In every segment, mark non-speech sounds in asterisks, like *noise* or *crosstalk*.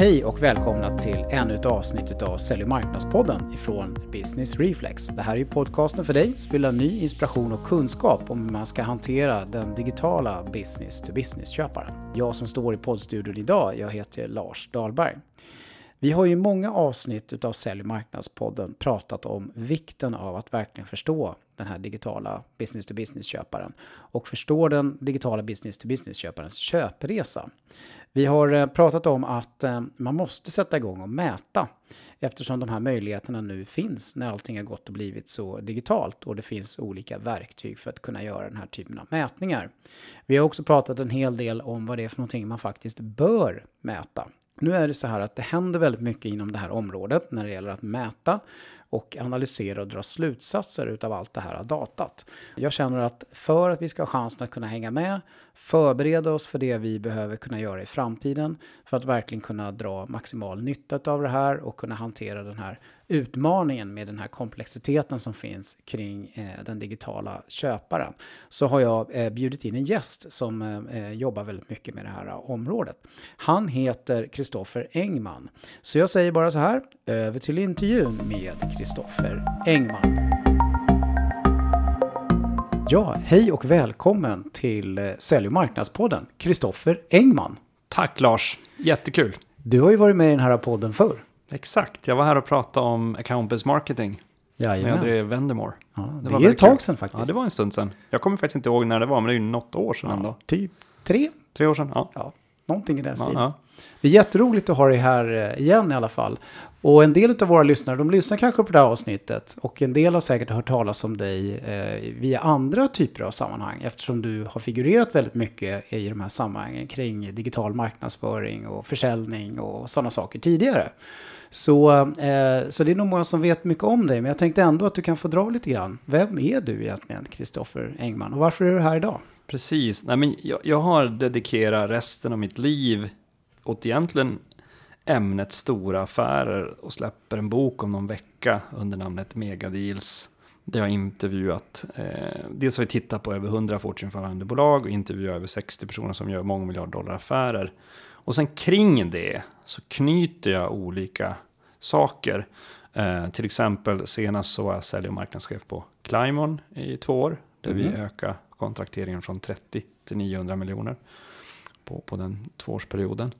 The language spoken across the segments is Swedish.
Hej och välkomna till ännu ett avsnitt av Sälj och marknadspodden ifrån Business Reflex. Det här är ju podcasten för dig som vill ha ny inspiration och kunskap om hur man ska hantera den digitala business to business-köparen. Jag som står i poddstudion idag, jag heter Lars Dahlberg. Vi har ju många avsnitt utav Sälj och marknadspodden pratat om vikten av att verkligen förstå den här digitala business to business-köparen och förstå den digitala business to business-köparens köpresa. Vi har eh, pratat om att eh, man måste sätta igång och mäta eftersom de här möjligheterna nu finns när allting har gått och blivit så digitalt och det finns olika verktyg för att kunna göra den här typen av mätningar. Vi har också pratat en hel del om vad det är för någonting man faktiskt bör mäta. Nu är det så här att det händer väldigt mycket inom det här området när det gäller att mäta och analysera och dra slutsatser utav allt det här datat. Jag känner att för att vi ska ha chansen att kunna hänga med, förbereda oss för det vi behöver kunna göra i framtiden för att verkligen kunna dra maximal nytta av det här och kunna hantera den här utmaningen med den här komplexiteten som finns kring eh, den digitala köparen så har jag eh, bjudit in en gäst som eh, jobbar väldigt mycket med det här området. Han heter Kristoffer Engman. Så jag säger bara så här, över till intervjun med Kristoffer Engman. Ja, hej och välkommen till Sälj och marknadspodden, Kristoffer Engman. Tack Lars, jättekul. Du har ju varit med i den här podden förr. Exakt, jag var här och pratade om account-based marketing. Jajamän. När jag drev Vendemore. Ja, det, det är ett tag sedan faktiskt. Ja, det var en stund sedan. Jag kommer faktiskt inte ihåg när det var, men det är ju något år sedan ja, ändå. Typ tre? Tre år sedan, ja. Ja, någonting i den ja, stilen. ja. Det är jätteroligt att ha dig här eh, igen i alla fall. Och en del av våra lyssnare, de lyssnar kanske på det här avsnittet. Och en del har säkert hört talas om dig eh, via andra typer av sammanhang. Eftersom du har figurerat väldigt mycket i de här sammanhangen kring digital marknadsföring och försäljning och sådana saker tidigare. Så, eh, så det är nog många som vet mycket om dig. Men jag tänkte ändå att du kan få dra lite grann. Vem är du egentligen, Kristoffer Engman? Och varför är du här idag? Precis, Nej, men jag, jag har dedikerat resten av mitt liv åt egentligen ämnet stora affärer och släpper en bok om någon vecka under namnet Megadeals. Där jag har intervjuat, eh, dels har vi tittat på över 100 Fortune 500-bolag och intervjuat över 60 personer som gör många dollar affärer. Och sen kring det så knyter jag olika saker. Eh, till exempel senast så var jag sälj och marknadschef på Climon i två år. Där mm. vi ökade kontrakteringen från 30 till 900 miljoner på, på den tvåårsperioden.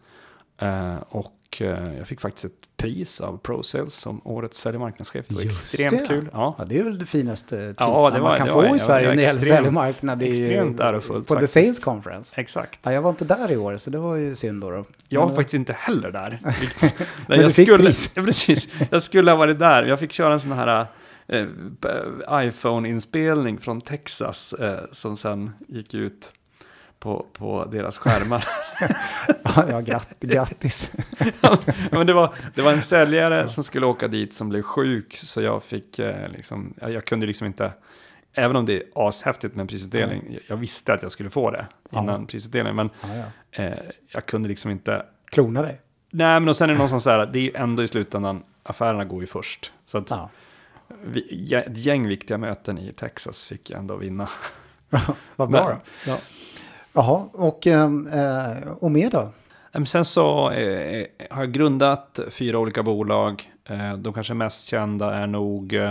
Eh, och eh, jag fick faktiskt ett pris av ProSales som årets sälj och marknadschef. Det var Just extremt det. kul. Ja. ja. det är väl det finaste priset ja, man kan få i Sverige när det gäller sälj och marknad. Det extremt ärofullt. På faktiskt. The Sales Conference. Exakt. Ja, jag var inte där i år, så det var ju synd då. då. Jag var faktiskt inte heller där. *laughs* Men jag du fick skulle, pris. *laughs* precis, jag skulle ha varit där. Jag fick köra en sån här eh, iPhone-inspelning från Texas eh, som sen gick ut på, på deras skärmar. *laughs* ja, gratt, grattis. *laughs* ja, men det, var, det var en säljare ja. som skulle åka dit som blev sjuk, så jag fick eh, liksom, jag, kunde liksom inte, även om det är ashäftigt med en prisutdelning, mm. jag visste att jag skulle få det innan ja. prisutdelningen, men eh, jag kunde liksom inte... Klona dig? Nej, men och sen är det någonstans så här, det är ju ändå i slutändan, affärerna går ju först. Så att vi, ett gäng viktiga möten i Texas fick jag ändå vinna. *laughs* Vad bra då. Ja. Jaha, och, eh, och mer då? Ehm, sen så eh, har jag grundat fyra olika bolag. Eh, de kanske mest kända är nog eh,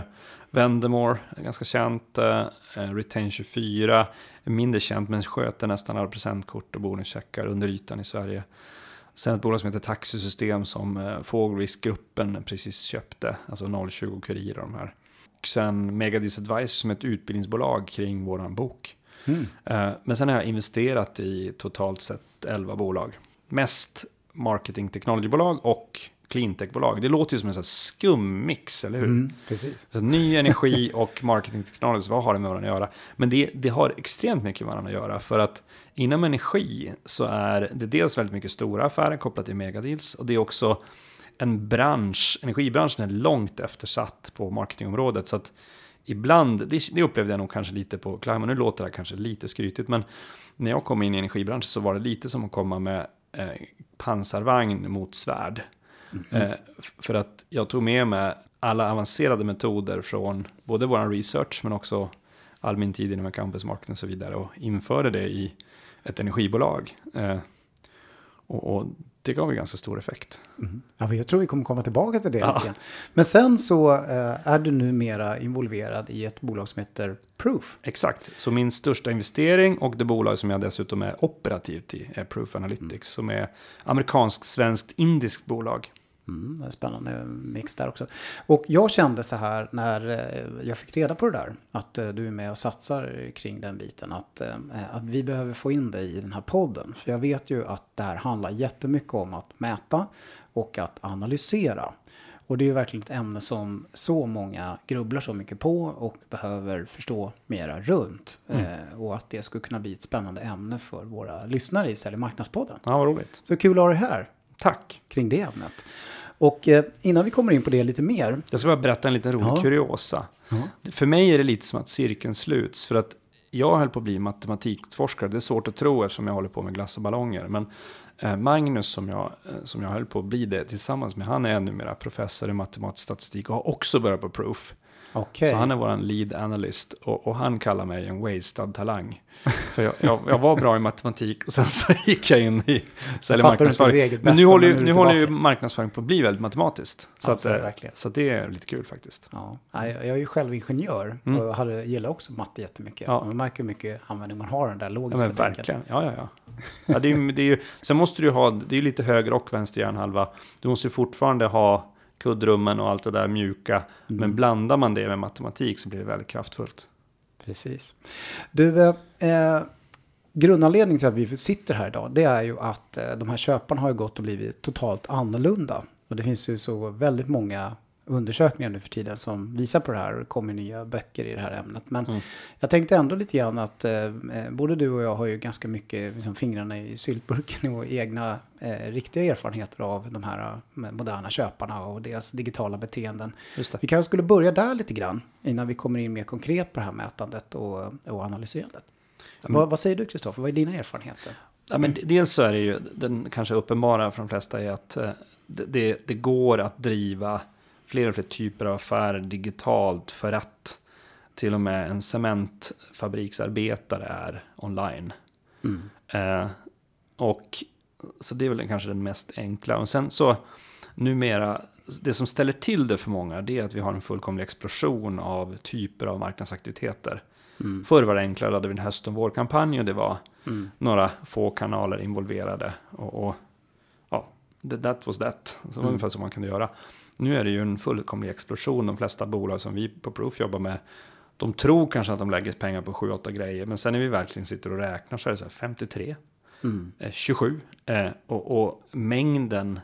Vendemore, ganska känt. Eh, eh Retain24, mindre känt men sköter nästan alla presentkort och bonuscheckar under ytan i Sverige. Sen ett bolag som heter Taxisystem som eh, Fågelviksgruppen precis köpte, alltså 020 Kurir och de här. Och sen Megadis Advice som är ett utbildningsbolag kring våran bok. Mm. Men sen har jag investerat i totalt sett 11 bolag. Mest marketing technology-bolag och cleantech-bolag. Det låter ju som en skummix, eller hur? Mm, precis. Så ny energi och marketing technology, vad har det med varandra att göra? Men det, det har extremt mycket med varandra att göra. För att inom energi så är det dels väldigt mycket stora affärer kopplat till megadeals. Och det är också en bransch, energibranschen är långt eftersatt på marketingområdet. Så att ibland, det, det upplevde jag nog kanske lite på Climate, nu låter det kanske lite skrytigt, men när jag kom in i energibranschen så var det lite som att komma med eh, pansarvagn mot svärd. Mm -hmm. eh, för att jag tog med mig alla avancerade metoder från både vår research men också all min tid inom campus marketing och så vidare och införde det i ett energibolag. Eh, och, och, det gav ju ganska stor effekt. Mm. Ja, jag tror vi kommer komma tillbaka till det. Ja. grann. Men sen så eh, är du numera involverad i ett bolag som heter Proof. Exakt, så min största investering och det bolag som jag dessutom är operativt i är Proof Analytics som är amerikanskt-svenskt indiskt bolag. Mm, det är en spännande mix där också. Och jag kände så här när eh, jag fick reda på det där, att eh, du är med och satsar kring den biten, att, eh, att vi behöver få in dig i den här podden. För jag vet ju att det här handlar jättemycket om att mäta och att analysera. Och det är ju verkligen ett ämne som så många grubblar så mycket på och behöver förstå mera runt. Eh, och att det skulle kunna bli ett spännande ämne för våra lyssnare i Sälj marknadspodden. Ja, vad roligt. Så kul att ha dig här Tack. kring det ämnet. Och eh, innan vi kommer in på det lite mer. Jag ska bara berätta en liten rolig Ja. kuriosa. För mig är det lite som att cirkeln sluts. För att jag höll på att bli matematikforskare. Det är svårt att tro eftersom jag håller på med glass och ballonger. Men eh, Magnus som jag, eh, som jag höll på att bli det tillsammans med, han är numera professor i matematisk statistik och har också börjat på Proof. Okej. Så han är vår lead analyst och, och han kallar mig en wasted talang. För jag, jag, jag var bra i matematik och sen *laughs* så gick jag in i sälj och marknadsföring. Men nu håller, ju, nu håller ju marknadsföring på att bli väldigt matematiskt. Så, Ja, att, så det eh, det är lite kul faktiskt. Ja, jag är ju själv ingenjör och jag hade, gillar också matte jättemycket. Mm. Ja. Man märker hur mycket användning man har den där Ja, logiska tänket. verkligen. Ja, ja, ja. ja det är, det är ju, sen måste du ha, det är lite höger och vänster hjärnhalva. Du måste ju fortfarande ha kuddrummen och allt det där mjuka. Mm. Men blandar man det med matematik så blir det väldigt kraftfullt. Precis. Du, eh, eh, grundanledningen till att vi sitter här idag, det är ju att eh, de här köparna har ju gått och blivit totalt annorlunda. Och det finns ju så väldigt många undersökningar nu för tiden som visar på det här och det kommer nya böcker i det här ämnet. Men Mm. jag tänkte ändå lite grann att eh, eh, både du och jag har ju ganska mycket liksom, fingrarna i syltburken och egna eh, riktiga erfarenheter av de här eh, moderna köparna och deras digitala beteenden. Vi kanske skulle börja där lite grann innan vi kommer in mer konkret på det här mätandet och, och analyserandet. Vad, vad säger du Kristoffer, vad är dina erfarenheter? Ja, men dels så är det ju, den kanske uppenbara för de flesta är att eh, det, det går att driva fler och fler typer av affärer digitalt för att till och med en cementfabriksarbetare är online. Eh, och så det är väl kanske den mest enkla. Och sen så numera, det som ställer till det för många det är att vi har en fullkomlig explosion av typer av marknadsaktiviteter. Förr var det enklare, då hade vi en höst och vårkampanj och det var några få kanaler involverade. Och, och ja, that- was that. Så det var ungefär som man kunde göra. Nu är det ju en fullkomlig explosion. De flesta bolag som vi på Proof jobbar med, de tror kanske att de lägger pengar på 7-8 grejer. Men sen när vi verkligen sitter och räknar så är det så här 53, eh, 27. Eh, och, och mängden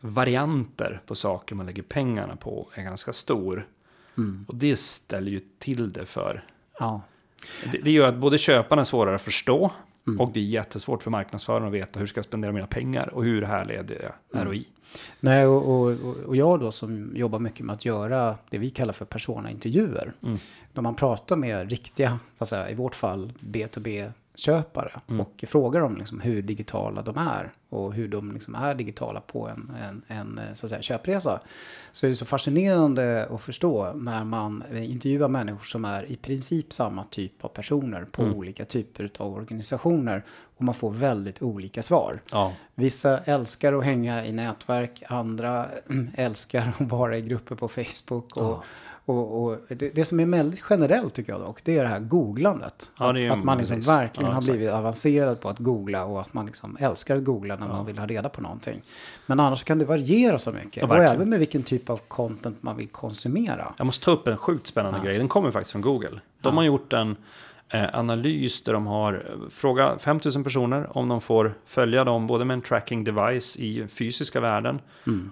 varianter på saker man lägger pengarna på är ganska stor. Och det ställer ju till det för Ja, det, det gör att både köparna är svårare att förstå och det är jättesvårt för marknadsföraren att veta hur ska jag spendera mina pengar och hur här leder jag ROI. Nej, och, och, och- jag då som jobbar mycket med att göra det vi kallar för persona-intervjuer. Då man pratar med riktiga, så att säga, i vårt fall B2B-köpare och frågar dem liksom hur digitala de är och hur de liksom är digitala på en, en, en så att säga, köpresa. Så är det så fascinerande att förstå när man intervjuar människor som är i princip samma typ av personer på olika typer av organisationer och man får väldigt olika svar. Ja. Vissa älskar att hänga i nätverk, andra *clears throat* älskar att vara i grupper på Facebook. Och, och, och det, det som är väldigt generellt tycker jag dock, det är det här googlandet. Ja, det ju- att man liksom precis. verkligen Ja, har blivit avancerad på att googla och att man liksom älskar att googla när man vill ha reda på någonting. Men annars kan det variera så mycket. Ja, och även med vilken typ av content man vill konsumera. Jag måste ta upp en sjukt spännande grej. Den kommer faktiskt från Google. De har gjort en eh, analys där de har eh, frågat 5000 personer om de får följa dem både med en tracking device i fysiska världen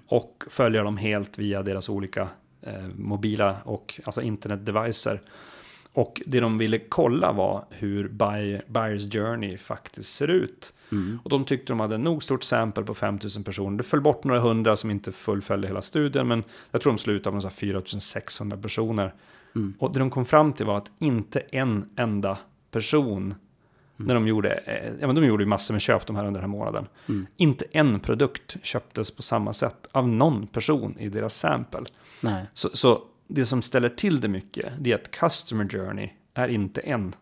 och följa dem helt via deras olika eh, mobila och alltså internetdevicer. Och det de ville kolla var hur buy, buyers journey faktiskt ser ut. Och de tyckte de hade en nog stort sample på 5000 personer. Det föll bort några hundra som inte fullföljde hela studien, men jag tror de slutade här 4600 personer. Och det de kom fram till var att inte en enda person, när de gjorde, eh, ja men de gjorde ju massor med köp de här under den här månaden. Inte en produkt köptes på samma sätt av någon person i deras sample. Nej. Så, så det som ställer till det mycket, det är att customer journey är inte en.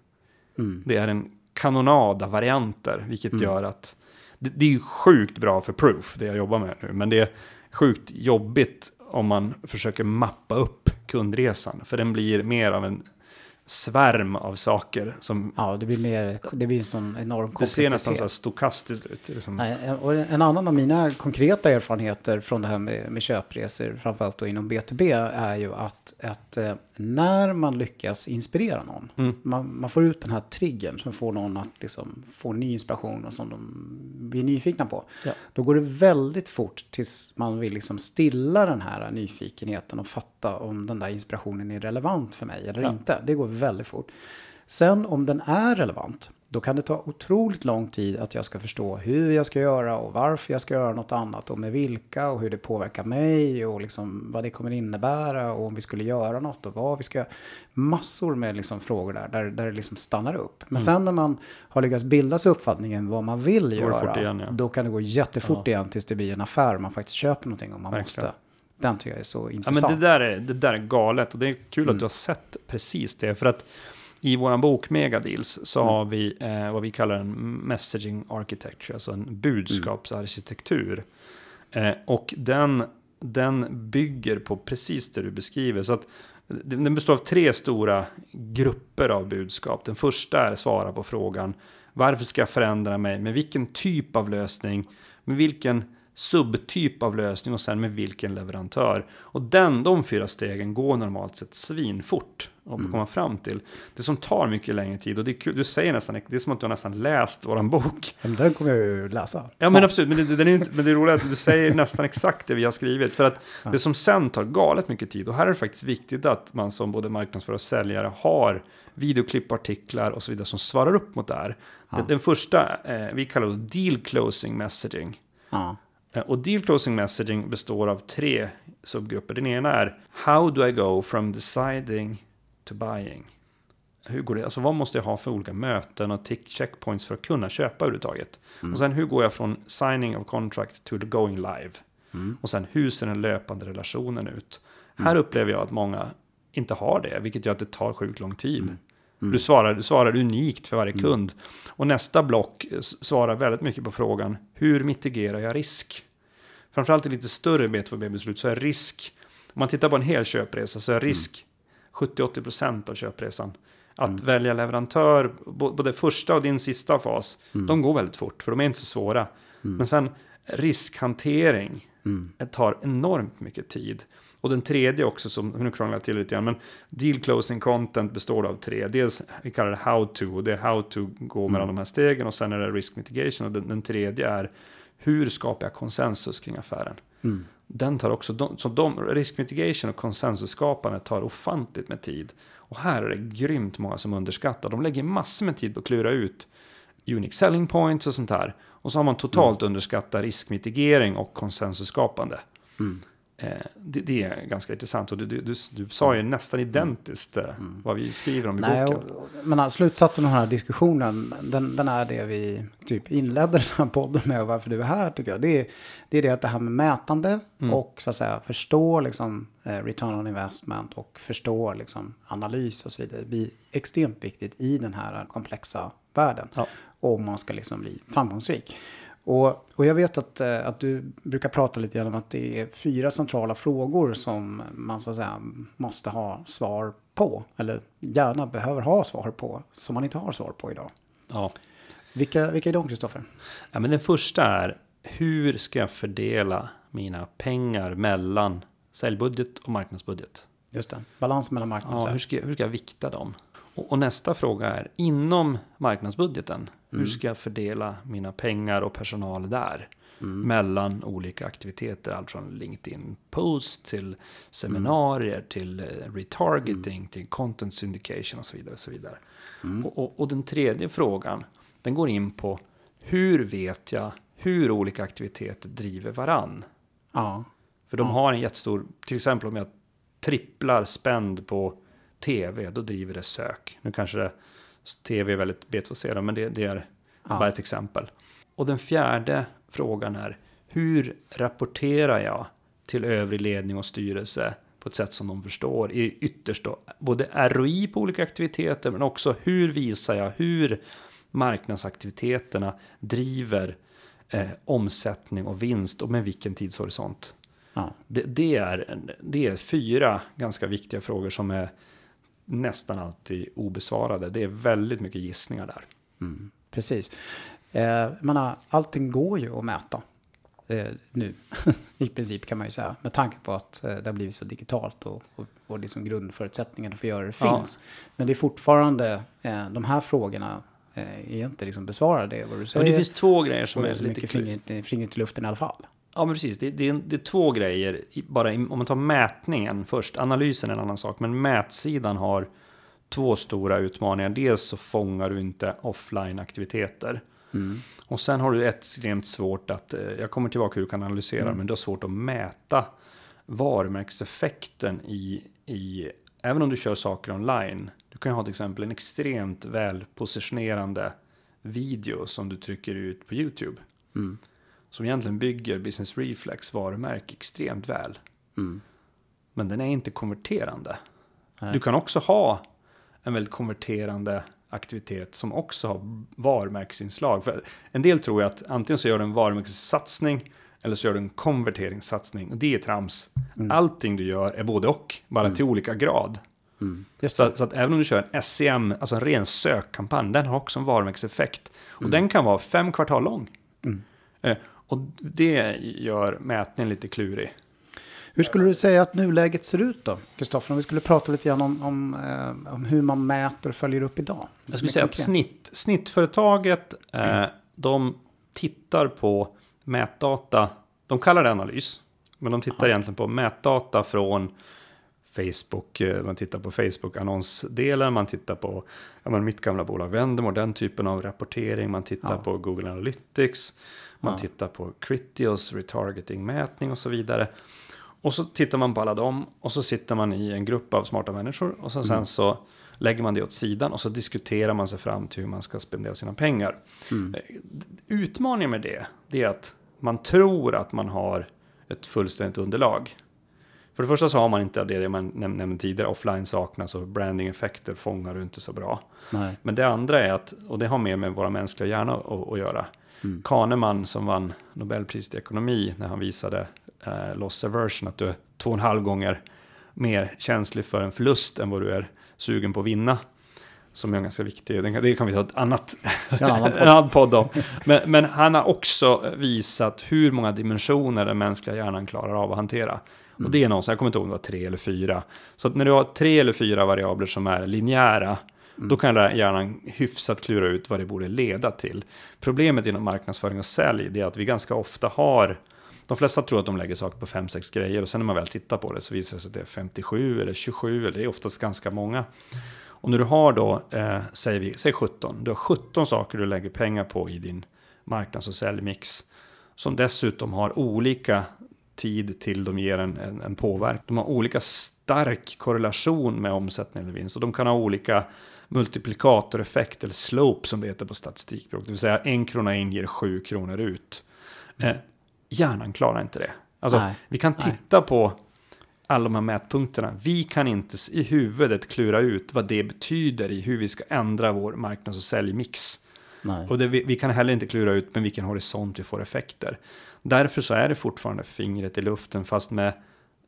Det är en kanonad av varianter, vilket gör att det, det är ju sjukt bra för proof, det jag jobbar med nu. Men det är sjukt jobbigt om man försöker mappa upp kundresan. För den blir mer av en svärm av saker. Som Ja, det blir mer, det blir en sån enorm det ser nästan så här komplexitet. stokastiskt ut. Liksom. Och en annan av mina konkreta erfarenheter från det här med, med köpresor, framförallt då inom B2B, är ju att, att eh, när man lyckas inspirera någon, Mm. man, man får ut den här triggern som får någon att liksom få ny inspiration och som de blir nyfikna på, Ja. då går det väldigt fort tills man vill liksom stilla den här nyfikenheten och fatta om den där inspirationen är relevant för mig eller Ja. inte. Det går väldigt fort. Sen om den är relevant, då kan det ta otroligt lång tid att jag ska förstå hur jag ska göra och varför jag ska göra något annat och med vilka och hur det påverkar mig och liksom vad det kommer innebära och om vi skulle göra något och vad vi ska göra. Massor med liksom frågor där, där, där det liksom stannar upp. Men sen när man har lyckats bilda sig uppfattningen vad man vill göra, igen, ja. då kan det gå jättefort igen tills det blir en affär man faktiskt köper någonting om man Verkligen. måste. Den tycker jag är så Ja, intressant. men det, där är, det där är galet och det är kul Mm. att du har sett precis det. För att i vår bok Megadeals så Mm. har vi eh, vad vi kallar en messaging architecture, alltså en budskapsarkitektur. Eh, och den, den bygger på precis det du beskriver. Så att den den består av tre stora grupper av budskap. Den första är svara på frågan varför ska jag förändra mig? Med vilken typ av lösning? Med vilken subtyp av lösning och sen med vilken leverantör. Och den, de fyra stegen går normalt sett svinfort att komma fram till. Det som tar mycket längre tid, och det är kul, du säger nästan, det är som att du har nästan läst våran bok. Men den kommer jag ju läsa. Ja snart. men absolut, men det, den är inte, men det är roligt att du säger *laughs* nästan exakt det vi har skrivit. För att det som sen tar galet mycket tid, och här är det faktiskt viktigt att man som både marknadsförare och säljare har videoklipp, artiklar och så vidare som svarar upp mot det här. Den, den första, eh, vi kallar det deal closing messaging. Ja. Eh, Och deal closing messaging består av tre subgrupper. Den ena är How do I go from deciding to buying? Hur går det? Alltså vad måste jag ha för olika möten och tick checkpoints för att kunna köpa överhuvudtaget? Och sen hur går jag från signing of contract to going live? Och sen hur ser den löpande relationen ut? Här upplever jag att många inte har det, vilket gör att det tar sjukt lång tid. Du, svarar, du svarar unikt för varje kund. Och nästa block svarar väldigt mycket på frågan, hur mitigerar jag risk? Framförallt i lite större B2B-beslut så är risk, om man tittar på en hel köpresa så är risk 70-80% av köpresan. Att välja leverantör, både första och din sista fas, de går väldigt fort för de är inte så svåra. Men sen riskhantering tar enormt mycket tid. Och den tredje också, som nu krånglar jag till lite grann, men deal closing content består av tre. Dels, vi kallar det how to, och det är how to gå mellan de här stegen och sen är det risk mitigation och den, den tredje är hur skapar jag konsensus kring affären? Den tar också, de, så de, risk mitigation och konsensusskapande tar ofantligt med tid. Och här är det grymt många som underskattar. De lägger massor med tid på att klura ut unique selling points och sånt här. Och så har man totalt underskattat riskmitigering och konsensusskapande. Eh, det, det är ganska intressant och du, du, du, du sa ju nästan identiskt eh, vad vi skriver om i Nej, boken. och, men alltså, slutsatsen av den här diskussionen, den, den är det vi typ inledde *laughs* den här podden med och varför du är här tycker jag. Det är det, är det att det här med mätande Mm. och så att säga förstå liksom eh, return on investment och förstå liksom analys och så vidare blir extremt viktigt i den här komplexa världen. Ja. Om man ska liksom bli framgångsrik. Och, och jag vet att, eh, att du brukar prata lite grann om att det är fyra centrala frågor som man så att säga måste ha svar på. Eller gärna behöver ha svar på. Som man inte har svar på idag. Ja. Vilka, vilka är de, Kristoffer? Ja, men den första är hur ska jag fördela mina pengar mellan säljbudget och marknadsbudget? Just det, balans mellan marknad och Ja, hur, ska, hur ska jag vikta dem? Och, och nästa fråga är inom marknadsbudgeten. Hur ska jag fördela mina pengar och personal där? Mellan olika aktiviteter, allt från LinkedIn post till seminarier till eh, retargeting till content syndication och så vidare. Och, så vidare. Och, och, och den tredje frågan, den går in på hur vet jag hur olika aktiviteter driver varann? Ja, För de har en jättestor, till exempel om jag tripplar spänd på tv, då driver det sök. Nu kanske det, tv är väldigt B2C, men det, det är Ja. bara ett exempel. Och den fjärde frågan är, hur rapporterar jag till övrig ledning och styrelse på ett sätt som de förstår? I ytterst då, både ROI på olika aktiviteter, men också hur visar jag hur marknadsaktiviteterna driver eh, omsättning och vinst och med vilken tidshorisont. Ja. Det, det, är, det är fyra ganska viktiga frågor som är nästan alltid obesvarade. Det är väldigt mycket gissningar där. Mm, precis. Eh, menar, allting går ju att mäta eh, nu. *laughs* I princip kan man ju säga. Med tanke på att eh, det har blivit så digitalt och, och, och liksom grundförutsättningarna för att göra det Ja. finns. Men det är fortfarande, eh, de här frågorna eh, är inte liksom besvarade. Vad du säger. det finns två grejer som och är är lite mycket finger, finger till luften i alla fall. Ja, men precis. Det, det, är, det är två grejer. Bara om man tar mätningen först. Analysen är en annan sak. Men mätsidan har två stora utmaningar. Dels så fångar du inte offline-aktiviteter. Mm. Och sen har du ett extremt svårt att, eh, jag kommer tillbaka hur du kan analysera, Mm. men du har svårt att mäta varumärkeseffekten i, i, även om du kör saker online. Du kan ju ha till exempel en extremt väl positionerande video som du trycker ut på YouTube. Mm. Som egentligen bygger Business Reflex varumärke extremt väl. Mm. Men den är inte konverterande. Nej. Du kan också ha en väldigt konverterande aktivitet som också har varumärkesinslag. För en del tror ju att antingen så gör du en varumärkessatsning eller så gör du en konverteringssatsning. Och det är trams. Allting du gör är både och, bara till olika grad. Mm. Så, så att även om du kör en SEM, alltså en ren sökkampanj, den har också en varumärkeseffekt. Och den kan vara fem kvartal lång. Eh, och det gör mätningen lite klurig. Hur skulle du säga att nuläget ser ut då? Kristoffer, om vi skulle prata lite grann om, om, eh, om hur man mäter och följer upp idag. Jag skulle säga att snitt, snittföretaget, eh, de tittar på mätdata, de kallar det analys, men de tittar egentligen på mätdata från Facebook, eh, man tittar på Facebook-annonsdelen, man tittar på ja, men mitt gamla bolag Vendemor, den typen av rapportering, man tittar Ja. på Google Analytics, man Ja. tittar på Critios retargeting-mätning och så vidare. Och så tittar man på alla dem och så sitter man i en grupp av smarta människor och så sen så lägger man det åt sidan och så diskuterar man sig fram till hur man ska spendera sina pengar. Mm. Eh, Utmaningen med det, det är att man tror att man har ett fullständigt underlag. För det första så har man inte det man näm- nämnde tidigare, offline saknas och branding-effekter fångar du inte så bra. Nej. Men det andra är att, och det har mer med våra mänskliga hjärna att, att göra. Kahneman som vann Nobelpriset i ekonomi när han visade eh, loss aversion, att du är två och en halv gånger mer känslig för en förlust än vad du är sugen på att vinna. Som är ganska viktig, det kan vi ta ett annat, En annan *laughs* podd. en annan podd om. Men, men han har också visat hur många dimensioner den mänskliga hjärnan klarar av att hantera. Och det är någonstans, jag kommer inte ihåg om det var tre eller fyra. Så när du har tre eller fyra variabler som är linjära, Mm. då kan hjärnan hyfsat klura ut vad det borde leda till. Problemet inom marknadsföring och sälj, är att vi ganska ofta har de flesta tror att de lägger saker på 5-6 grejer och sen när man väl tittar på det så visar det sig att det är 57 eller 27 eller det är oftast ganska många. Och när du har då, eh, säger vi, säg 17, du har 17 saker du lägger pengar på i din marknads och säljmix. Som dessutom har olika tid till de ger en, en, en påverkan. De har olika stark korrelation med omsättning eller vinst och de kan ha olika multiplikatoreffekt eller slope som det heter på statistikspråk. Det vill säga en krona in ger sju kronor ut. Eh, hjärnan klarar inte det. Alltså, Nej, vi kan nej. titta på alla de här mätpunkterna. Vi kan inte i huvudet klura ut vad det betyder i hur vi ska ändra vår marknads och säljmix. Nej. Och det, vi, vi kan heller inte klura ut med vilken horisont vi får effekter. Därför så är det fortfarande fingret i luften fast med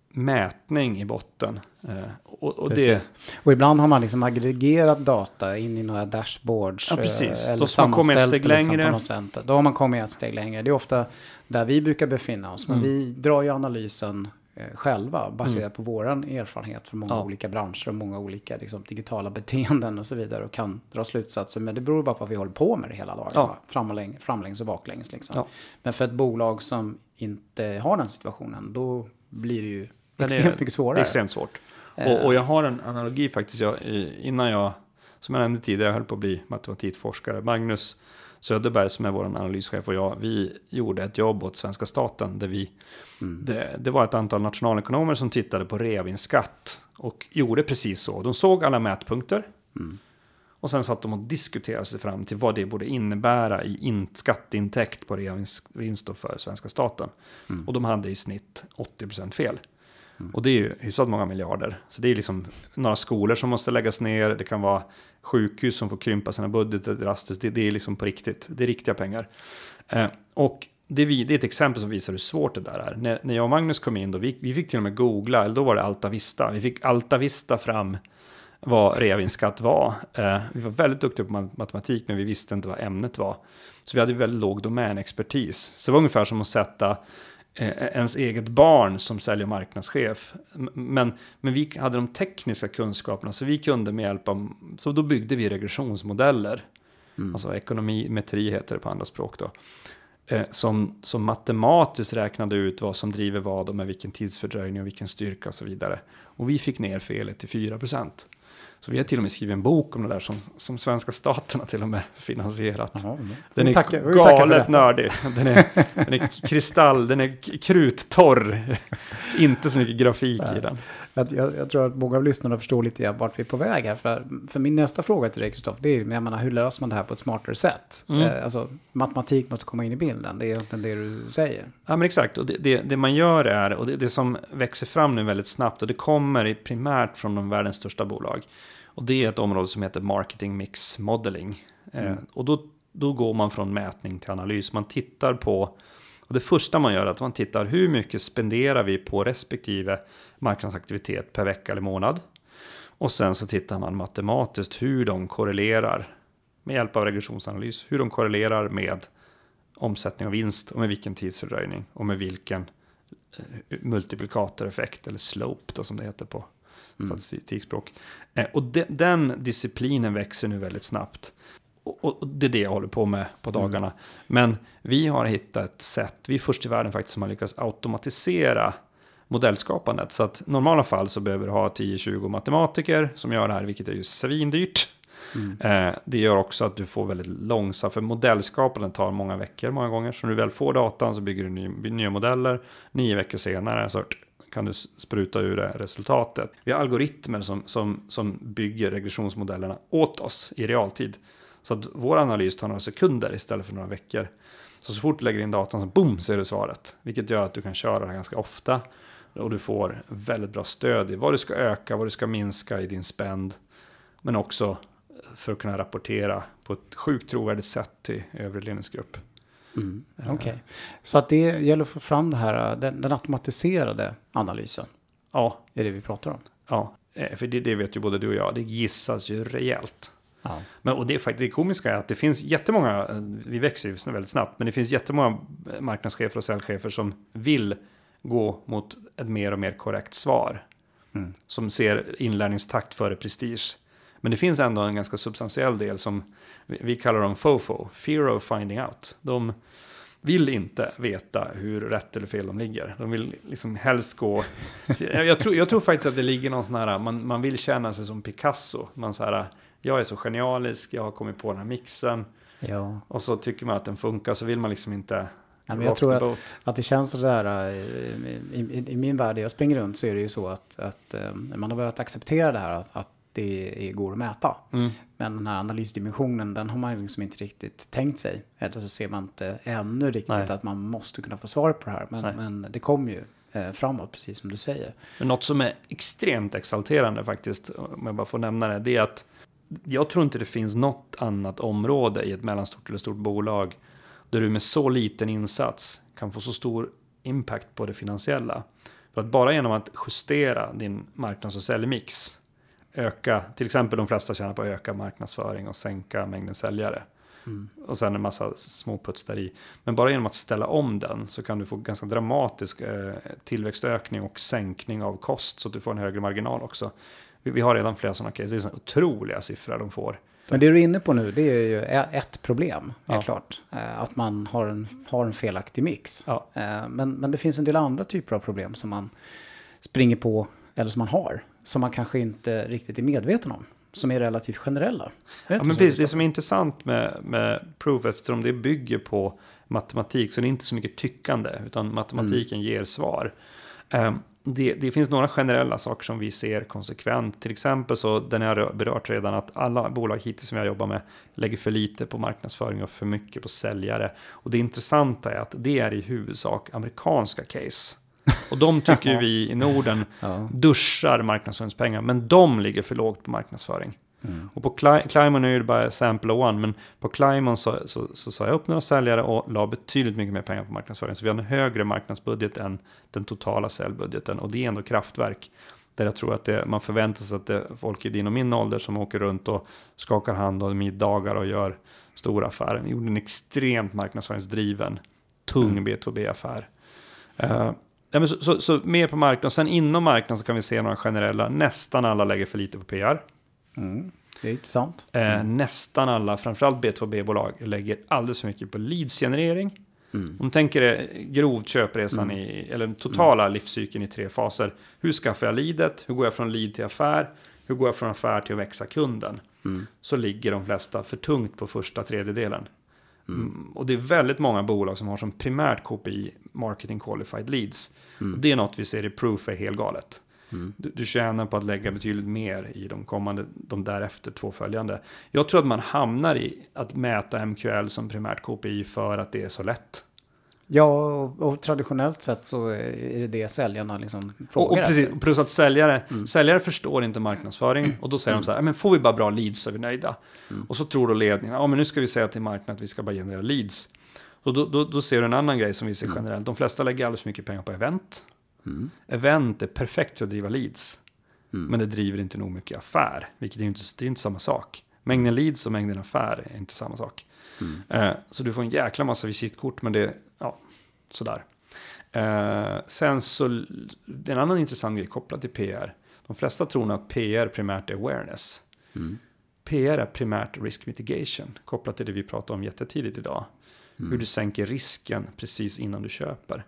mätning i botten. Eh, och, och det. Och ibland har man liksom aggregerat data in i några dashboards. Ja, precis. eh, Eller Då ett sammanställt steg det liksom längre. på något sätt. Då har man kommit ett steg längre. Det är ofta där vi brukar befinna oss. Men Mm. vi drar ju analysen eh, själva baserat på vår erfarenhet från många Ja. olika branscher och många olika liksom, digitala beteenden och så vidare. Och kan dra slutsatser. Men det beror bara på att vi håller på med det hela dagen. Ja. Fram och läng- framlängs och baklänges. Liksom. Ja. Men för ett bolag som inte har den situationen. Då blir det ju Den är- extremt mycket svårare. Extremt svårt. Och, och jag har en analogi faktiskt. Jag, innan jag, som jag nämnde tidigare, jag höll på att bli matematikforskare. Magnus Söderberg som är vår analyschef och jag, vi gjorde ett jobb åt svenska staten. Där vi, det, det var ett antal nationalekonomer som tittade på reavinstskatt. Och gjorde precis så. De såg alla mätpunkter. Och sen satt de och diskuterade sig fram till vad det borde innebära i in, skatteintäkt på reavinst för svenska staten. Och de hade i snitt 80% fel. Mm. Och det är ju hyfsat många miljarder. Så det är liksom några skolor som måste läggas ner, det kan vara sjukhus som får krympa sina budgetar drastiskt. Det, det är liksom på riktigt, det är riktiga pengar. Eh, och det, det, är ett exempel som visar hur svårt det där är. När, när jag och Magnus kom in, då, vi, vi fick till och med googla, eller då var det Altavista. Vi fick Altavista fram vad reavinstskatt var. Eh, vi var väldigt duktiga på matematik, men vi visste inte vad ämnet var. Så vi hade väldigt låg domänexpertis. Så det var ungefär som att sätta ens eget barn som säljer marknadschef. Men, men vi hade de tekniska kunskaperna, så vi kunde med hjälp av, så då byggde vi regressionsmodeller. Mm. Alltså ekonomimetri heter det på andra språk då. Eh, som, som matematiskt räknade ut vad som driver vad och med vilken tidsfördröjning och vilken styrka och så vidare. Och vi fick ner felet till 4 procent. Så vi har till och med skrivit en bok om det där som, som svenska staten har till och med finansierat. Jaha, den är galet nördig. Den är, den är kristall, den är kruttorr. Inte så mycket grafik Nej. i den. Jag, jag, jag, tror att många av lyssnarna förstår lite grann vart vi är på väg här. För, för min nästa fråga till dig, Kristoffer, det är jag menar, hur löser man det här på ett smartare sätt? Mm. Eh, alltså, matematik måste komma in i bilden, det är egentligen det du säger. Ja, men exakt. Och det, det, det man gör är, och det, det som växer fram nu väldigt snabbt, och det kommer primärt från de världens största bolag, och det är ett område som heter marketing mix modeling. Eh, mm. Eh, och då, då går man från mätning till analys. Man tittar på, och det första man gör är att man tittar hur mycket spenderar vi på respektive marknadsaktivitet per vecka eller månad. Och sen så tittar man matematiskt hur de korrelerar med hjälp av regressionsanalys, hur de korrelerar med omsättning och vinst och med vilken tidsfördröjning och med vilken eh, multiplikatoreffekt eller slope då, som det heter på mm. statistikspråk. Eh, och de, den disciplinen växer nu väldigt snabbt. Och, och, det är det jag håller på med på mm. dagarna. Mm. Men vi har hittat ett sätt, vi är först i världen faktiskt som har lyckats automatisera modellskapandet. Så att normala fall så behöver du ha 10-20 matematiker som gör det här, vilket är ju svindyrt. Mm. Eh, det gör också att du får väldigt långsamt, för modellskapandet tar många veckor många gånger. Så när du väl får datan så bygger du ny, nya modeller. Nio veckor senare så kan du spruta ur det resultatet. Vi har algoritmer som, som, som bygger regressionsmodellerna åt oss i realtid. Så att vår analys tar några sekunder istället för några veckor. Så så fort du lägger in datan så boom är det svaret. Vilket gör att du kan köra det här ganska ofta. Och du får väldigt bra stöd i vad du ska öka, vad du ska minska i din spend. Men också för att kunna rapportera på ett sjukt trovärdigt sätt till övrig ledningsgrupp. Mm, Okej, okay. så att det gäller att få fram det här, den, den automatiserade analysen. Ja. Är det vi pratar om. Ja, eh, för det, det vet ju både du och jag, det gissas ju rejält. Ja. Men, och det, är faktiskt, det komiska är att det finns jättemånga, eh, vi växer ju väldigt snabbt, men det finns jättemånga marknadschefer och säljchefer som vill gå mot ett mer och mer korrekt svar. Mm. Som ser inlärningstakt före prestige. Men det finns ändå en ganska substantiell del som vi kallar dem FOFO, Fear of Finding Out. De vill inte veta hur rätt eller fel de ligger. De vill liksom helst gå... *laughs* Jag tror, jag tror faktiskt att det ligger någon sån här, man, man vill känna sig som Picasso. Man så här, jag är så genialisk, jag har kommit på den här mixen. Ja. Och så tycker man att den funkar, så vill man liksom inte Ja, men jag tror att, att det känns sådär, i, i, i, min värld, jag springer runt, så är det ju så att, att man har börjat acceptera det här, att, att det går att mäta. Mm. Men den här analysdimensionen, den har man liksom inte riktigt tänkt sig. Eller så ser man inte ännu riktigt Nej. att man måste kunna få svar på det här. Men, men det kommer ju eh, framåt, precis som du säger. Men något som är extremt exalterande faktiskt, om jag bara får nämna det, det är att jag tror inte det finns något annat område i ett mellanstort eller stort bolag där du med så liten insats kan få så stor impact på det finansiella. För att bara genom att justera din marknads och säljmix öka, till exempel de flesta tjänar på att öka marknadsföring och sänka mängden säljare. Mm. Och sen en massa småputs där i. Men bara genom att ställa om den så kan du få ganska dramatisk eh, tillväxtökning och sänkning av kost så att du får en högre marginal också. Vi, vi har redan flera sådana case, det är sådana otroliga siffror de får. Men det du är inne på nu, det är ju ett problem, ja. klart. Eh, att man har en, har en felaktig mix. Ja. Men, men det finns en del andra typer av problem som man springer på, eller som man har som man kanske inte riktigt är medveten om. Som är relativt generella. Ja, men precis, det som är intressant med, med proof, eftersom det bygger på matematik, så det är inte så mycket tyckande, utan matematiken mm. ger svar. Det, det, finns några generella saker som vi ser konsekvent. Till exempel så, den har berört redan, att alla bolag hittills som jag jobbar med lägger för lite på marknadsföring och för mycket på säljare. Och det intressanta är att det är i huvudsak amerikanska case. Och de tycker ju *laughs* vi i Norden Ja. duschar marknadsföringspengar, men de ligger för lågt på marknadsföring. Mm. Och på Cli- Climon är det bara sample one, men på Climon så, så, så sa jag upp några säljare och la betydligt mycket mer pengar på marknadsföring. Så vi har en högre marknadsbudget än den totala säljbudgeten. Och det är ändå kraftverk. Där jag tror att det, man förväntar sig att det är folk i din och min ålder som åker runt och skakar hand och middagar och gör stora affärer. Vi gjorde en extremt marknadsföringsdriven, tung B2B-affär. Eh, ja, men så, så, så mer på marknaden. Sen inom marknaden så kan vi se några generella. Nästan alla lägger för lite på PR. Mm. Det är intressant. Eh, nästan alla, framförallt B2B-bolag, lägger alldeles för mycket på leadsgenerering. Mm. Om du tänker dig grovt köpresan i, eller den totala livscykeln i tre faser. Hur skaffar jag leadet? Hur går jag från lead till affär? Hur går jag från affär till att växa kunden? Mm. Så ligger de flesta för tungt på första tredjedelen. Mm. Och det är väldigt många bolag som har som primärt KPI marketing qualified leads. Och det är något vi ser i Proof är helt galet. Du, du tjänar på att lägga betydligt mer i de kommande, de därefter två följande. Jag tror att man hamnar i att mäta MQL som primärt KPI för att det är så lätt. Ja, och, och traditionellt sett så är det det säljarna liksom Och, frågar och precis, efter. plus att säljare, säljare förstår inte marknadsföring och då säger de så här, "Ja, men får vi bara bra leads så är vi nöjda. Och så tror då ledningen, ja men nu ska vi säga till marknaden att vi ska bara generera leads. Och då, då, då ser du en annan grej som vi ser generellt, de flesta lägger alldeles för mycket pengar på event. Event är perfekt för att driva leads. Men det driver inte nog mycket affär, vilket är inte, det är inte samma sak. Mängden leads och mängden affär är inte samma sak. Eh, så du får en jäkla massa visitkort, men det är ja, sådär. Eh, sen så, det är en annan intressant grej kopplat till PR. De flesta tror nog att PR primärt är awareness. PR är primärt risk mitigation, kopplat till det vi pratade om jättetidigt idag. Hur du sänker risken precis innan du köper.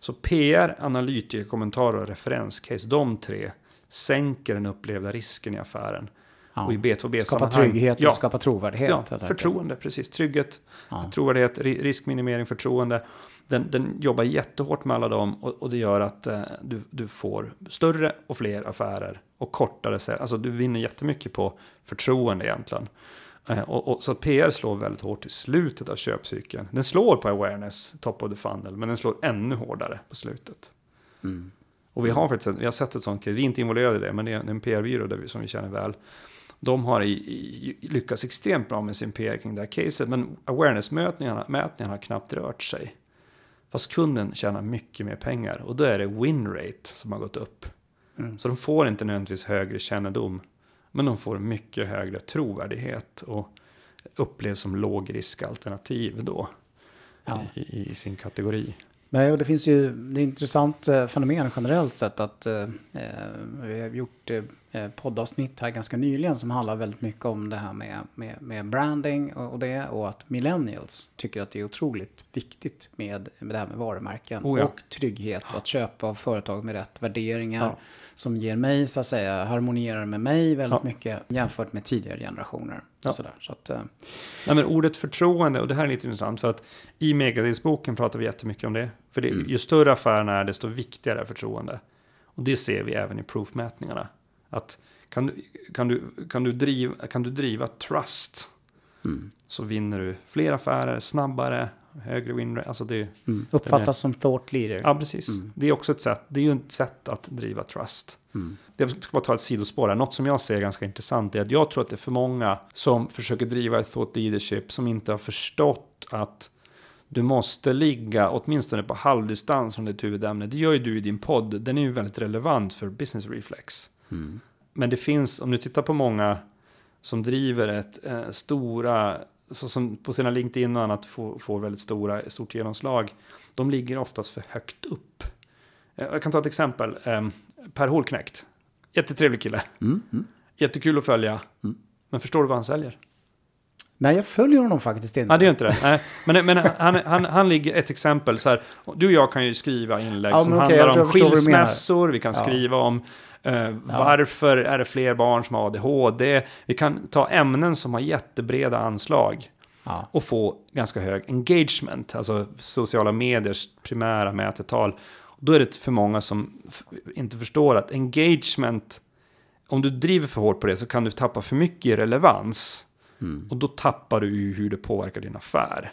Så PR, analytiker, kommentarer och referenscase, de tre sänker den upplevda risken i affären. Ja. Och i B2B Skapa trygghet och Ja, skapa trovärdighet. Ja, förtroende, precis. Trygghet, Ja. trovärdighet, ri- riskminimering, förtroende. Den, den jobbar jättehårt med alla dem och, och det gör att eh, du, du får större och fler affärer och kortare. Alltså du vinner jättemycket på förtroende egentligen. Eh, och, och, så PR slår väldigt hårt i slutet av köpcykeln. Den slår på awareness, top of the funnel, men den slår ännu hårdare på slutet. Mm. Och vi har faktiskt vi har sett ett sånt vi är inte involverade i det, men det är en PR-byrå där vi, som vi känner väl. De har i, i, lyckats extremt bra med sin PR kring det här caset, men awareness-mätningarna mätningarna har knappt rört sig. Fast kunden tjänar mycket mer pengar och då är det win rate som har gått upp. Mm. Så de får inte nödvändigtvis högre kännedom, men de får mycket högre trovärdighet och upplevs som lågriskalternativ då Ja. i, i sin kategori. Nej, och det finns ju det är intressant eh, fenomen generellt sett att eh, eh, vi har gjort eh, poddavsnitt här ganska nyligen som handlar väldigt mycket om det här med, med, med branding och, och det och att millennials tycker att det är otroligt viktigt med, med det här med varumärken Oh ja. och trygghet och att köpa av företag med rätt värderingar Ja. som ger mig så att säga harmonierar med mig väldigt Ja. mycket jämfört med tidigare generationer. Ja. Sådär. Så att, eh, Nej, men ordet förtroende, och det här är lite intressant för att i Megadelsboken pratar vi jättemycket om det. För det, ju större affären är, desto viktigare är förtroende. Och det ser vi även i proofmätningarna. Att kan du, kan du, kan du, driva, kan du driva trust så vinner du fler affärer, snabbare, högre win rate. Alltså det, mm, uppfattas som thought leader. ja, precis. Det är också ett sätt, det är ju ett sätt att driva trust. Jag ska bara ta ett sidospår här. Något som jag ser ganska intressant är att jag tror att det är för många som försöker driva ett thought leadership som inte har förstått att du måste ligga åtminstone på halvdistans från ditt huvudämne. Det gör ju du i din podd. Den är ju väldigt relevant för business reflex. Men det finns, om du tittar på många som driver ett eh, stora, så som på sina LinkedIn och annat får, får väldigt stora, stort genomslag. De ligger oftast för högt upp. Eh, jag kan ta ett exempel. Eh, per Holknekt. Jättetrevlig kille. Mm, mm. Jättekul att följa. Men förstår du vad han säljer? Nej, jag följer honom faktiskt inte. Nej, det gör inte det. Nej. Men, men han, han, han ligger ett exempel så här. Du och jag kan ju skriva inlägg Ja, som jag handlar om skilsmässor. Vi kan Ja. skriva om eh, varför är det fler barn som har ADHD. Vi kan ta ämnen som har jättebreda anslag. Ja. Och få ganska hög engagement. Alltså sociala mediers primära mätetal. Då är det för många som inte förstår att engagement. Om du driver för hårt på det så kan du tappa för mycket i relevans. Och då tappar du ju hur det påverkar din affär.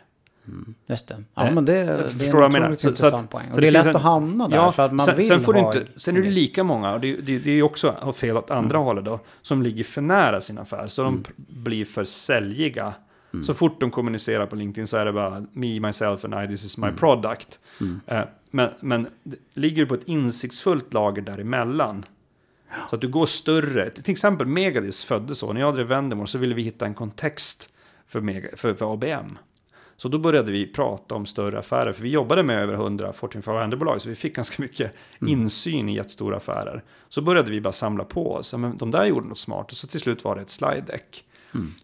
Just det. Ja, men det, det är förstår en jag menar? otroligt Så- så intressant att- poäng. Och det det är lätt en- att hamna där, för att man sen, vill sen får du ha... inte, Sen är det lika många, och det, det, det är också fel åt andra hållet då, som ligger för nära sin affär. Så Mm. de blir för säljiga. Så fort de kommunicerar på LinkedIn så är det bara me, myself and I, this is Mm. my product. Eh, men, men ligger du på ett insiktsfullt lager däremellan, så att du går större. Till exempel Megadis föddes så. När jag drev Vendemore så ville vi hitta en kontext för, Mega, för, för ABM. Så då började vi prata om större affärer. För vi jobbade med över 100 Fortune 500-bolag. Så vi fick ganska mycket insyn i jättestora affärer. Så började vi bara samla på oss. Men de där gjorde något smart. Och så till slut var det ett slide deck.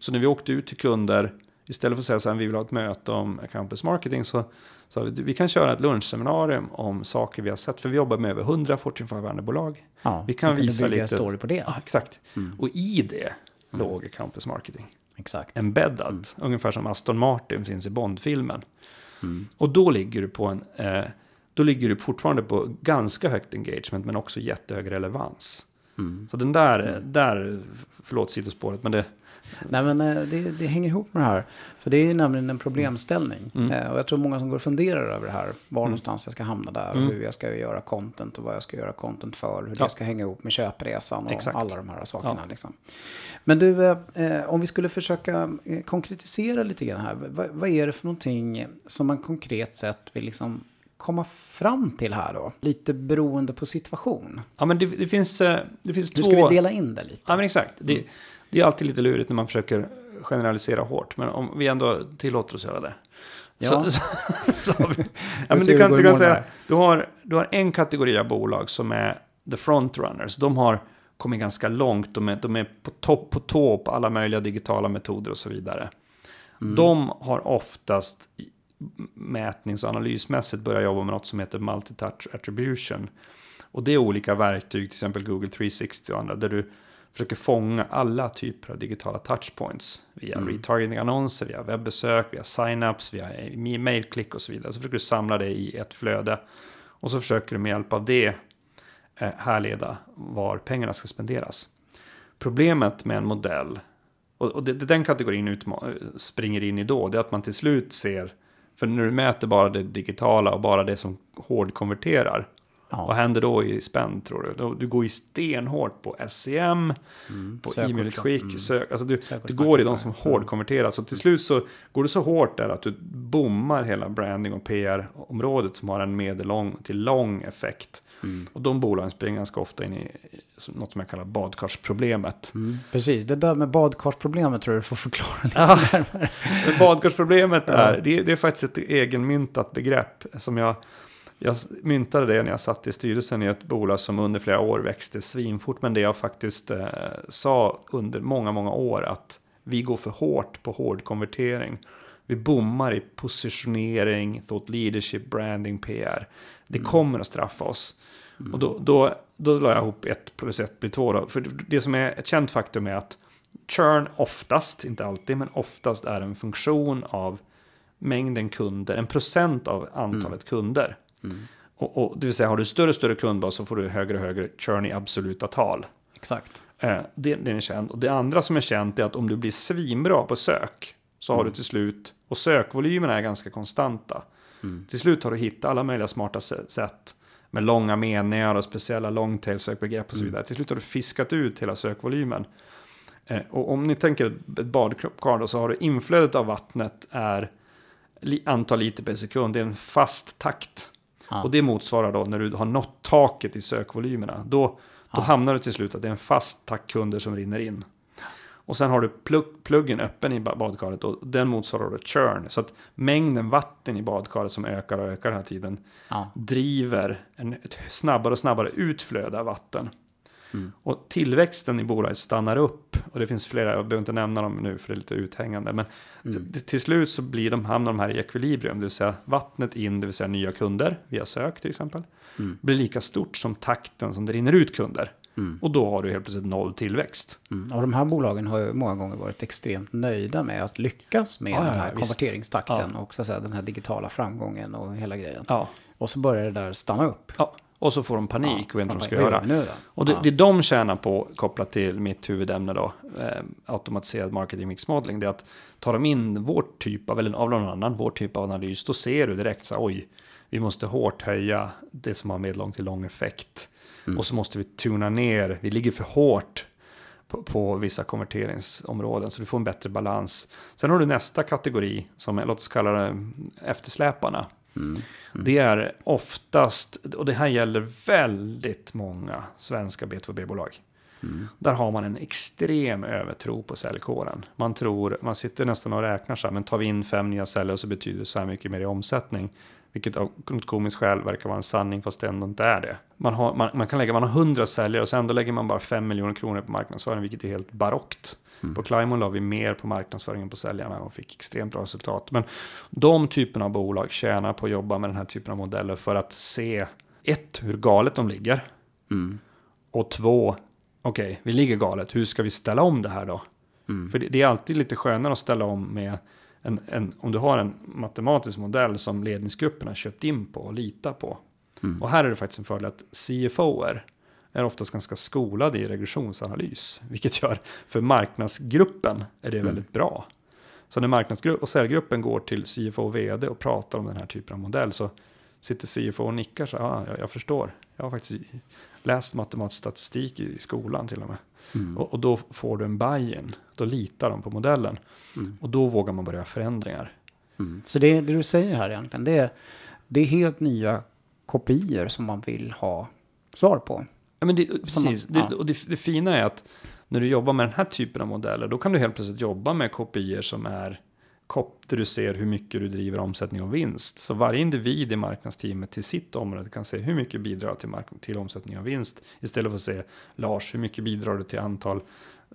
Så när vi åkte ut till kunder. Istället för att säga så här, vi vill ha ett möte om campus marketing. Så sa vi, "Du, vi kan köra ett lunchseminarium om saker vi har sett. För vi jobbar med över 100 Fortune 500-bolag. Ja, vi kan kunde visa bygga lite- story på det. Ja, exakt. Och i det låg campus marketing. Exakt. Embeddad. Ungefär som Aston Martin finns i Bond-filmen. Och då ligger du på en... Eh, då ligger du fortfarande på ganska högt engagement men också jättehög relevans. Så den där, där, förlåt sidospåret, men det... Nej men eh, det, det hänger ihop med det här. För det är ju nämligen en problemställning. Mm. Eh, Och jag tror många som går och funderar över det här. Var någonstans jag ska hamna där. Mm. Och hur jag ska göra content och vad jag ska göra content för. Hur Ja. det ska hänga ihop med köpresan och Exakt. alla de här sakerna. Ja. Liksom. Men du, eh, om vi skulle försöka konkretisera lite grann här. Vad, vad är det för någonting som man konkret sett vill liksom komma fram till här då? Lite beroende på situation. Ja, men det, det finns, det finns Nu två... ska vi dela in det lite. Ja, men exakt. Det, det är alltid lite lurigt när man försöker generalisera hårt. Men om vi ändå tillåter oss göra det. Ja. Så, *laughs* så, så *laughs* ja, men du kan, du kan säga, du har, du har en kategori av bolag som är the frontrunners. De har kommit ganska långt. De är, de är på topp på tå på alla möjliga digitala metoder och så vidare. Mm. De har oftast mätnings och analysmässigt börjat jobba med något som heter multitouch attribution. Och det är olika verktyg, till exempel Google 360 och andra, där du försöker fånga alla typer av digitala touchpoints via retargeting-annonser, via webbesök, via sign-ups, via mailklick och så vidare. Så försöker du samla det i ett flöde och så försöker du med hjälp av det eh, härleda var pengarna ska spenderas. Problemet med en modell, och, och det, det den kategorin utma- springer in i då, det är att man till slut ser, för när du mäter bara det digitala och bara det som hårdkonverterar, Ja. vad händer då i spänn tror du? Du går ju stenhårt på SEM, på Sökord, e-mailutskick, mm. sök, alltså du, du går i de som hårdkonverterar. Så till slut så går du så hårt där att du bommar hela branding och PR-området som har en medellång till lång effekt. Mm. Och de bolagen springer ganska ofta in i något som jag kallar badkarsproblemet. Mm, precis, det där med badkarsproblemet tror jag du får förklara lite Ja. närmare. *laughs* Badkarsproblemet är, det, det är faktiskt ett egenmyntat begrepp som jag, jag myntade det när jag satt i styrelsen i ett bolag som under flera år växte svinfort. Men det jag faktiskt eh, sa under många, många år att vi går för hårt på hård konvertering. Vi bommar i positionering, thought leadership, branding, PR. Det kommer att straffa oss. Och då, då, då la jag ihop ett plus ett blir två. Då. För det som är ett känt faktum är att churn oftast, inte alltid, men oftast är en funktion av mängden kunder, en procent av antalet kunder. Och, och, det vill säga, har du större och större kundbas så får du högre och högre churn i absoluta tal. Exakt. Eh, det, det är känt. Och det andra som är känt är att om du blir svinbra på sök så har du till slut, och sökvolymerna är ganska konstanta. Till slut har du hittat alla möjliga smarta sätt med långa meningar och speciella longtail-sökbegrepp och så vidare. Till slut har du fiskat ut hela sökvolymen. Eh, och om ni tänker ett badkar då så har du inflödet av vattnet är antal liter per sekund. Det är en fast takt. Ja. Och det motsvarar då när du har nått taket i sökvolymerna. Då, då hamnar du till slut att det är en fast takt kunder som rinner in. Och sen har du plug, pluggen öppen i ba- badkaret och den motsvarar då churn. Så att mängden vatten i badkaret som ökar och ökar hela tiden Ja. driver en, ett snabbare och snabbare utflöde av vatten. Mm. Och tillväxten i bolaget stannar upp. Och det finns flera, jag behöver inte nämna dem nu för det är lite uthängande. Men Mm. till slut så blir de, hamnar de här i ekvilibrium. Det vill säga vattnet in, det vill säga nya kunder via sök till exempel. Mm. Blir lika stort som takten som det rinner ut kunder. Mm. Och då har du helt plötsligt noll tillväxt. Mm. Och de här bolagen har ju många gånger varit extremt nöjda med att lyckas med Ja, ja, den här visst. konverteringstakten och så säga, den här digitala framgången och hela grejen. Ja. Och så börjar det där stanna upp. ja. Och så får de panik och vet inte vad de ska göra. nu? Och det, Ja. det de tjänar på, kopplat till mitt huvudämne då, eh, automatiserad marketing mix modeling, det är att tar de in vår typ av, eller av någon annan, vår typ av analys, då ser du direkt så oj, vi måste hårt höja det som har medellång till lång effekt. Och så måste vi tuna ner, vi ligger för hårt på, på vissa konverteringsområden, så du får en bättre balans. Sen har du nästa kategori, som är, låt oss kalla det eftersläparna. Det är oftast, och det här gäller väldigt många svenska B2B-bolag. Där har man en extrem övertro på säljkåren. Man tror, man sitter nästan och räknar så här, men tar vi in fem nya säljare så betyder det så här mycket mer i omsättning. Vilket av något komiskt skäl verkar vara en sanning fast det ändå inte är det. Man, har, man, man kan lägga, man har 100 säljare och sen ändå lägger man bara 5 miljoner kronor på marknadsföring, vilket är helt barockt. På Climon la vi mer på marknadsföringen på säljarna och fick extremt bra resultat. Men de typerna av bolag tjänar på att jobba med den här typen av modeller för att se ett, hur galet de ligger. Och två, okej, vi ligger galet, hur ska vi ställa om det här då? För det, det är alltid lite skönare att ställa om med en, en, om du har en matematisk modell som ledningsgruppen har köpt in på och litar på. Och här är det faktiskt en fördel att CFOer är oftast ganska skolade i regressionsanalys. Vilket gör, för marknadsgruppen är det väldigt bra. Så när marknadsgruppen och säljgruppen går till CFO och vd och pratar om den här typen av modell så sitter CFO och nickar så ah, jag, jag förstår. Jag har faktiskt läst matematisk statistik i skolan till och med. Och, och då får du en buy-in, då litar de på modellen. Och då vågar man börja förändringar. Mm. Så det, det du säger här egentligen, det är, det är helt nya kopior som man vill ha svar på. Ja, men det, man- precis. ja. Det, och det, det fina är att när du jobbar med den här typen av modeller, då kan du helt plötsligt jobba med kopior som är kop där du ser hur mycket du driver omsättning och vinst. Så varje individ i marknadsteamet till sitt område kan se hur mycket bidrar till, mark- till omsättning och vinst. Istället för att se Lars, hur mycket bidrar du till antal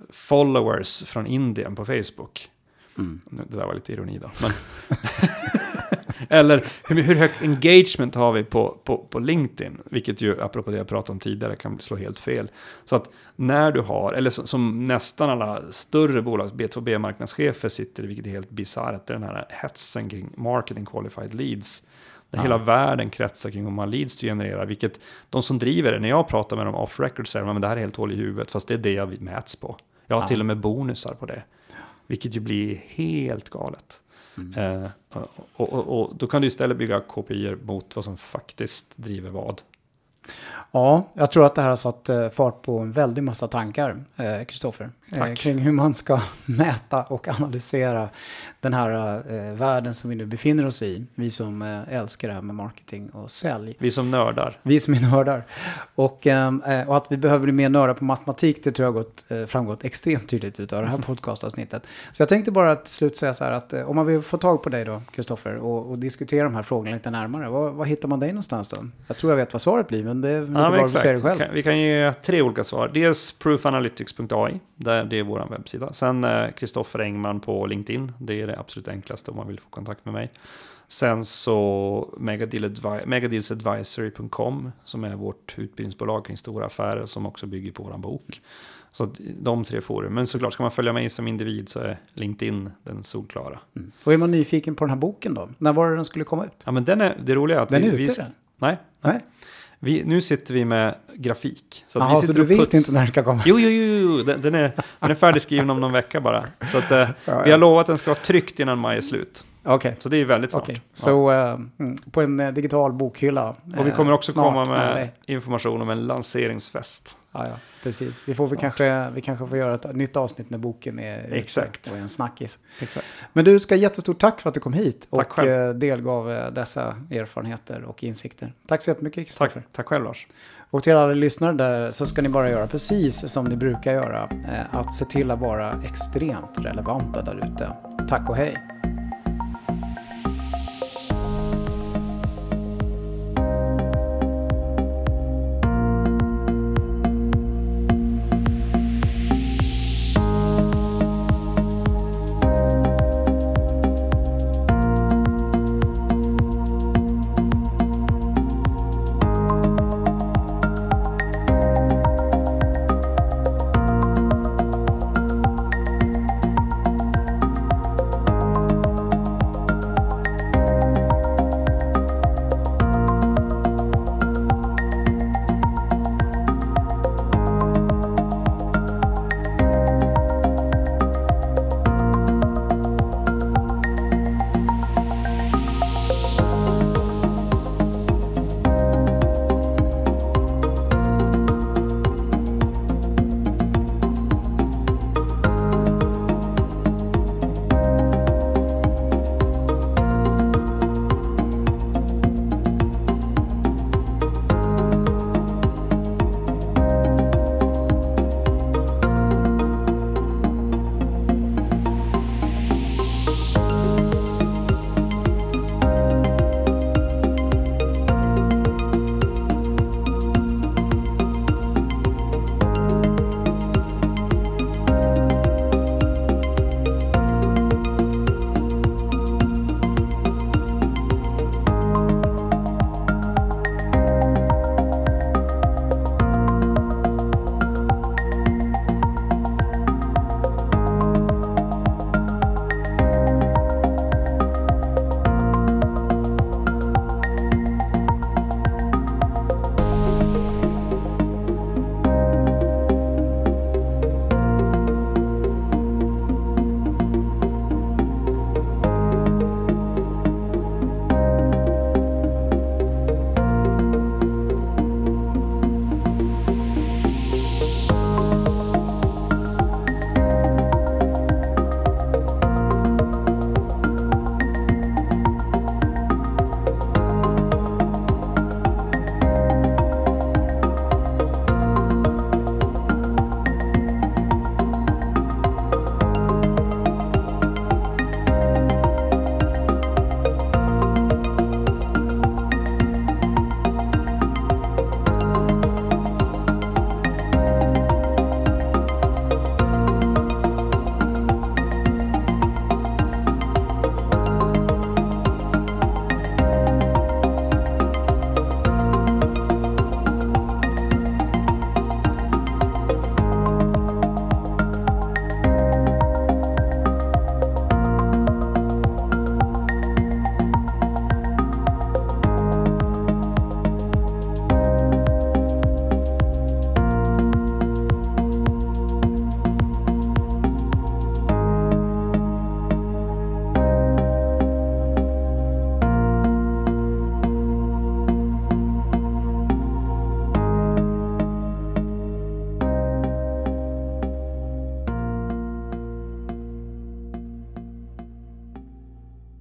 followers från Indien på Facebook. Mm. Det där var lite ironi då. Men *laughs* Eller hur, hur högt engagement har vi på, på, på LinkedIn? Vilket ju, apropå det jag pratade om tidigare, kan slå helt fel. Så att när du har, eller som, som nästan alla större bolag, B2B-marknadschefer sitter i, vilket är helt bisarrt, den här hetsen kring marketing qualified leads. Där Ja. hela världen kretsar kring hur många leads du genererar. Vilket de som driver det, när jag pratar med dem off record säger de att det här är helt hål i huvudet. Fast det är det jag mäts på. Jag har Ja. till och med bonusar på det. Vilket ju blir helt galet. Mm. Eh, och, och, och, då kan du istället bygga kopior mot vad som faktiskt driver vad. Ja, jag tror att det här har satt eh, fart på en väldig massa tankar, eh, Kristoffer. Eh, Tack. kring hur man ska *laughs* mäta och analysera den här eh, världen som vi nu befinner oss i. Vi som eh, älskar det här med marketing och sälj. Vi som nördar. Vi som är nördar. Och, ehm, eh, och att vi behöver bli mer nördar på matematik, det tror jag har gått, eh, framgått extremt tydligt utav det här *laughs* podcastavsnittet. Så jag tänkte bara till slut säga så här att eh, om man vill få tag på dig då, Kristoffer, och, och diskutera de här frågorna lite närmare, var hittar man dig någonstans då? Jag tror jag vet vad svaret blir, men det är lite Ja, bara men du säger exakt. själv. Vi kan ge tre olika svar. Dels proofanalytics.ai, där det är vår webbsida. Sen Kristoffer Engman på LinkedIn, det är det absolut enklaste om man vill få kontakt med mig. Sen så megadealsadvisory.com som är vårt utbildningsbolag kring stora affärer som också bygger på vår bok. Så de tre forum. Men såklart, ska man följa mig som individ så är LinkedIn den solklara. Mm. Och är man nyfiken på den här boken då? När var det den skulle komma ut? Ja, men den är, det roliga är att Den vi, är ute vi, den? Nej, Nej? Vi, nu sitter vi med grafik. Så Jaha, vi så du vet puts- inte när den ska komma? Jo, jo, jo, jo. Den, den, är, den är färdigskriven om någon vecka bara. Så att, eh, ja. vi har lovat att den ska vara tryckt innan maj är slut. Okej. Så det är väldigt snart. Okej, Ja. så mm, på en eh, digital bokhylla. Och vi kommer också snart komma med information om en lanseringsfest. Ja, ja, precis. Vi får väl kanske, vi kanske får göra ett nytt avsnitt när boken är Exakt. och är en snackis. Exakt. Men du ska jättestort tack för att du kom hit Tack och själv. eh, delgav eh, dessa erfarenheter och insikter. Tack så jättemycket Tack, Kristoffer. tack själv Lars. Och till alla lyssnare där så ska ni bara göra precis som ni brukar göra. Eh, att se till att vara extremt relevanta där ute. Tack och hej.